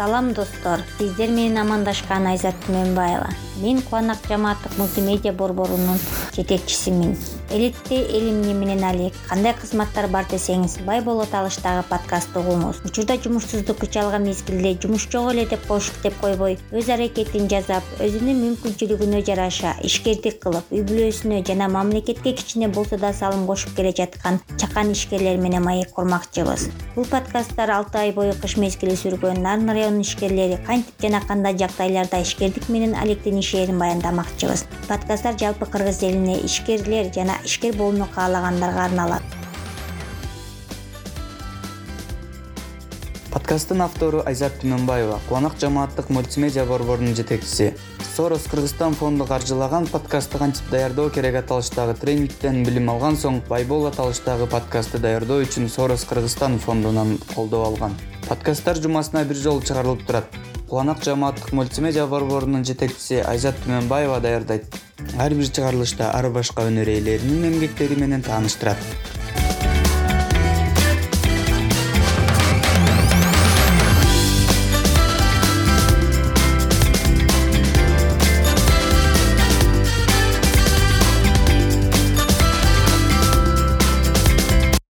салам достор. Сиздер менен амандашкан айзат түмөнбаева. Мен кубанак жамааттык мультимедиа борборунун жетекчисимин. Элетте эл менен алек кандай кызматтар бар десеңиз бай болот алыштагы подкастты угуңуз учурда жумушсуздук күч алган мезгилде жумуш жок эле деп коюш деп койбой. Өз аракетин жасап өзүнүн мүмкүнчүлүгүнө жараша ишкердик кылып үй бүлөсүнө жана мамлекетке кичине болсо да салым кошуп келе жаткан чакан ишкерлер менен маек курмакчыбыз бул подкасттар алты ай бою кыш мезгили сүргөн нарын районунун ишкерлери кантип жана кандай жагдайларда ишкердик менен алектенишээрин баяндамакчыбыз? Подкасттар жалпы кыргыз элине ишкерлер жана ишкер болууну каалагандарга арналат. Подкасттын автору айзат түмөнбаева кубанак жамааттык мультимедиа борборунун жетекчиси. Сорос кыргызстан фонду каржылаган подкастты кантип даярдоо керек аталыштагы тренингден билим алган соң бай бол аталыштагы подкастты даярдоо үчүн сорос кыргызстан фондунан колдоо алган подкасттар жумасына бир жолу чыгарылып турат. Кубанак жамааттык мультимедиа борборунун жетекчиси айзат түмөнбаева даярдайт. Ар бир чыгарылышта ар башка өнөр ээлеринин эмгектери менен тааныштырат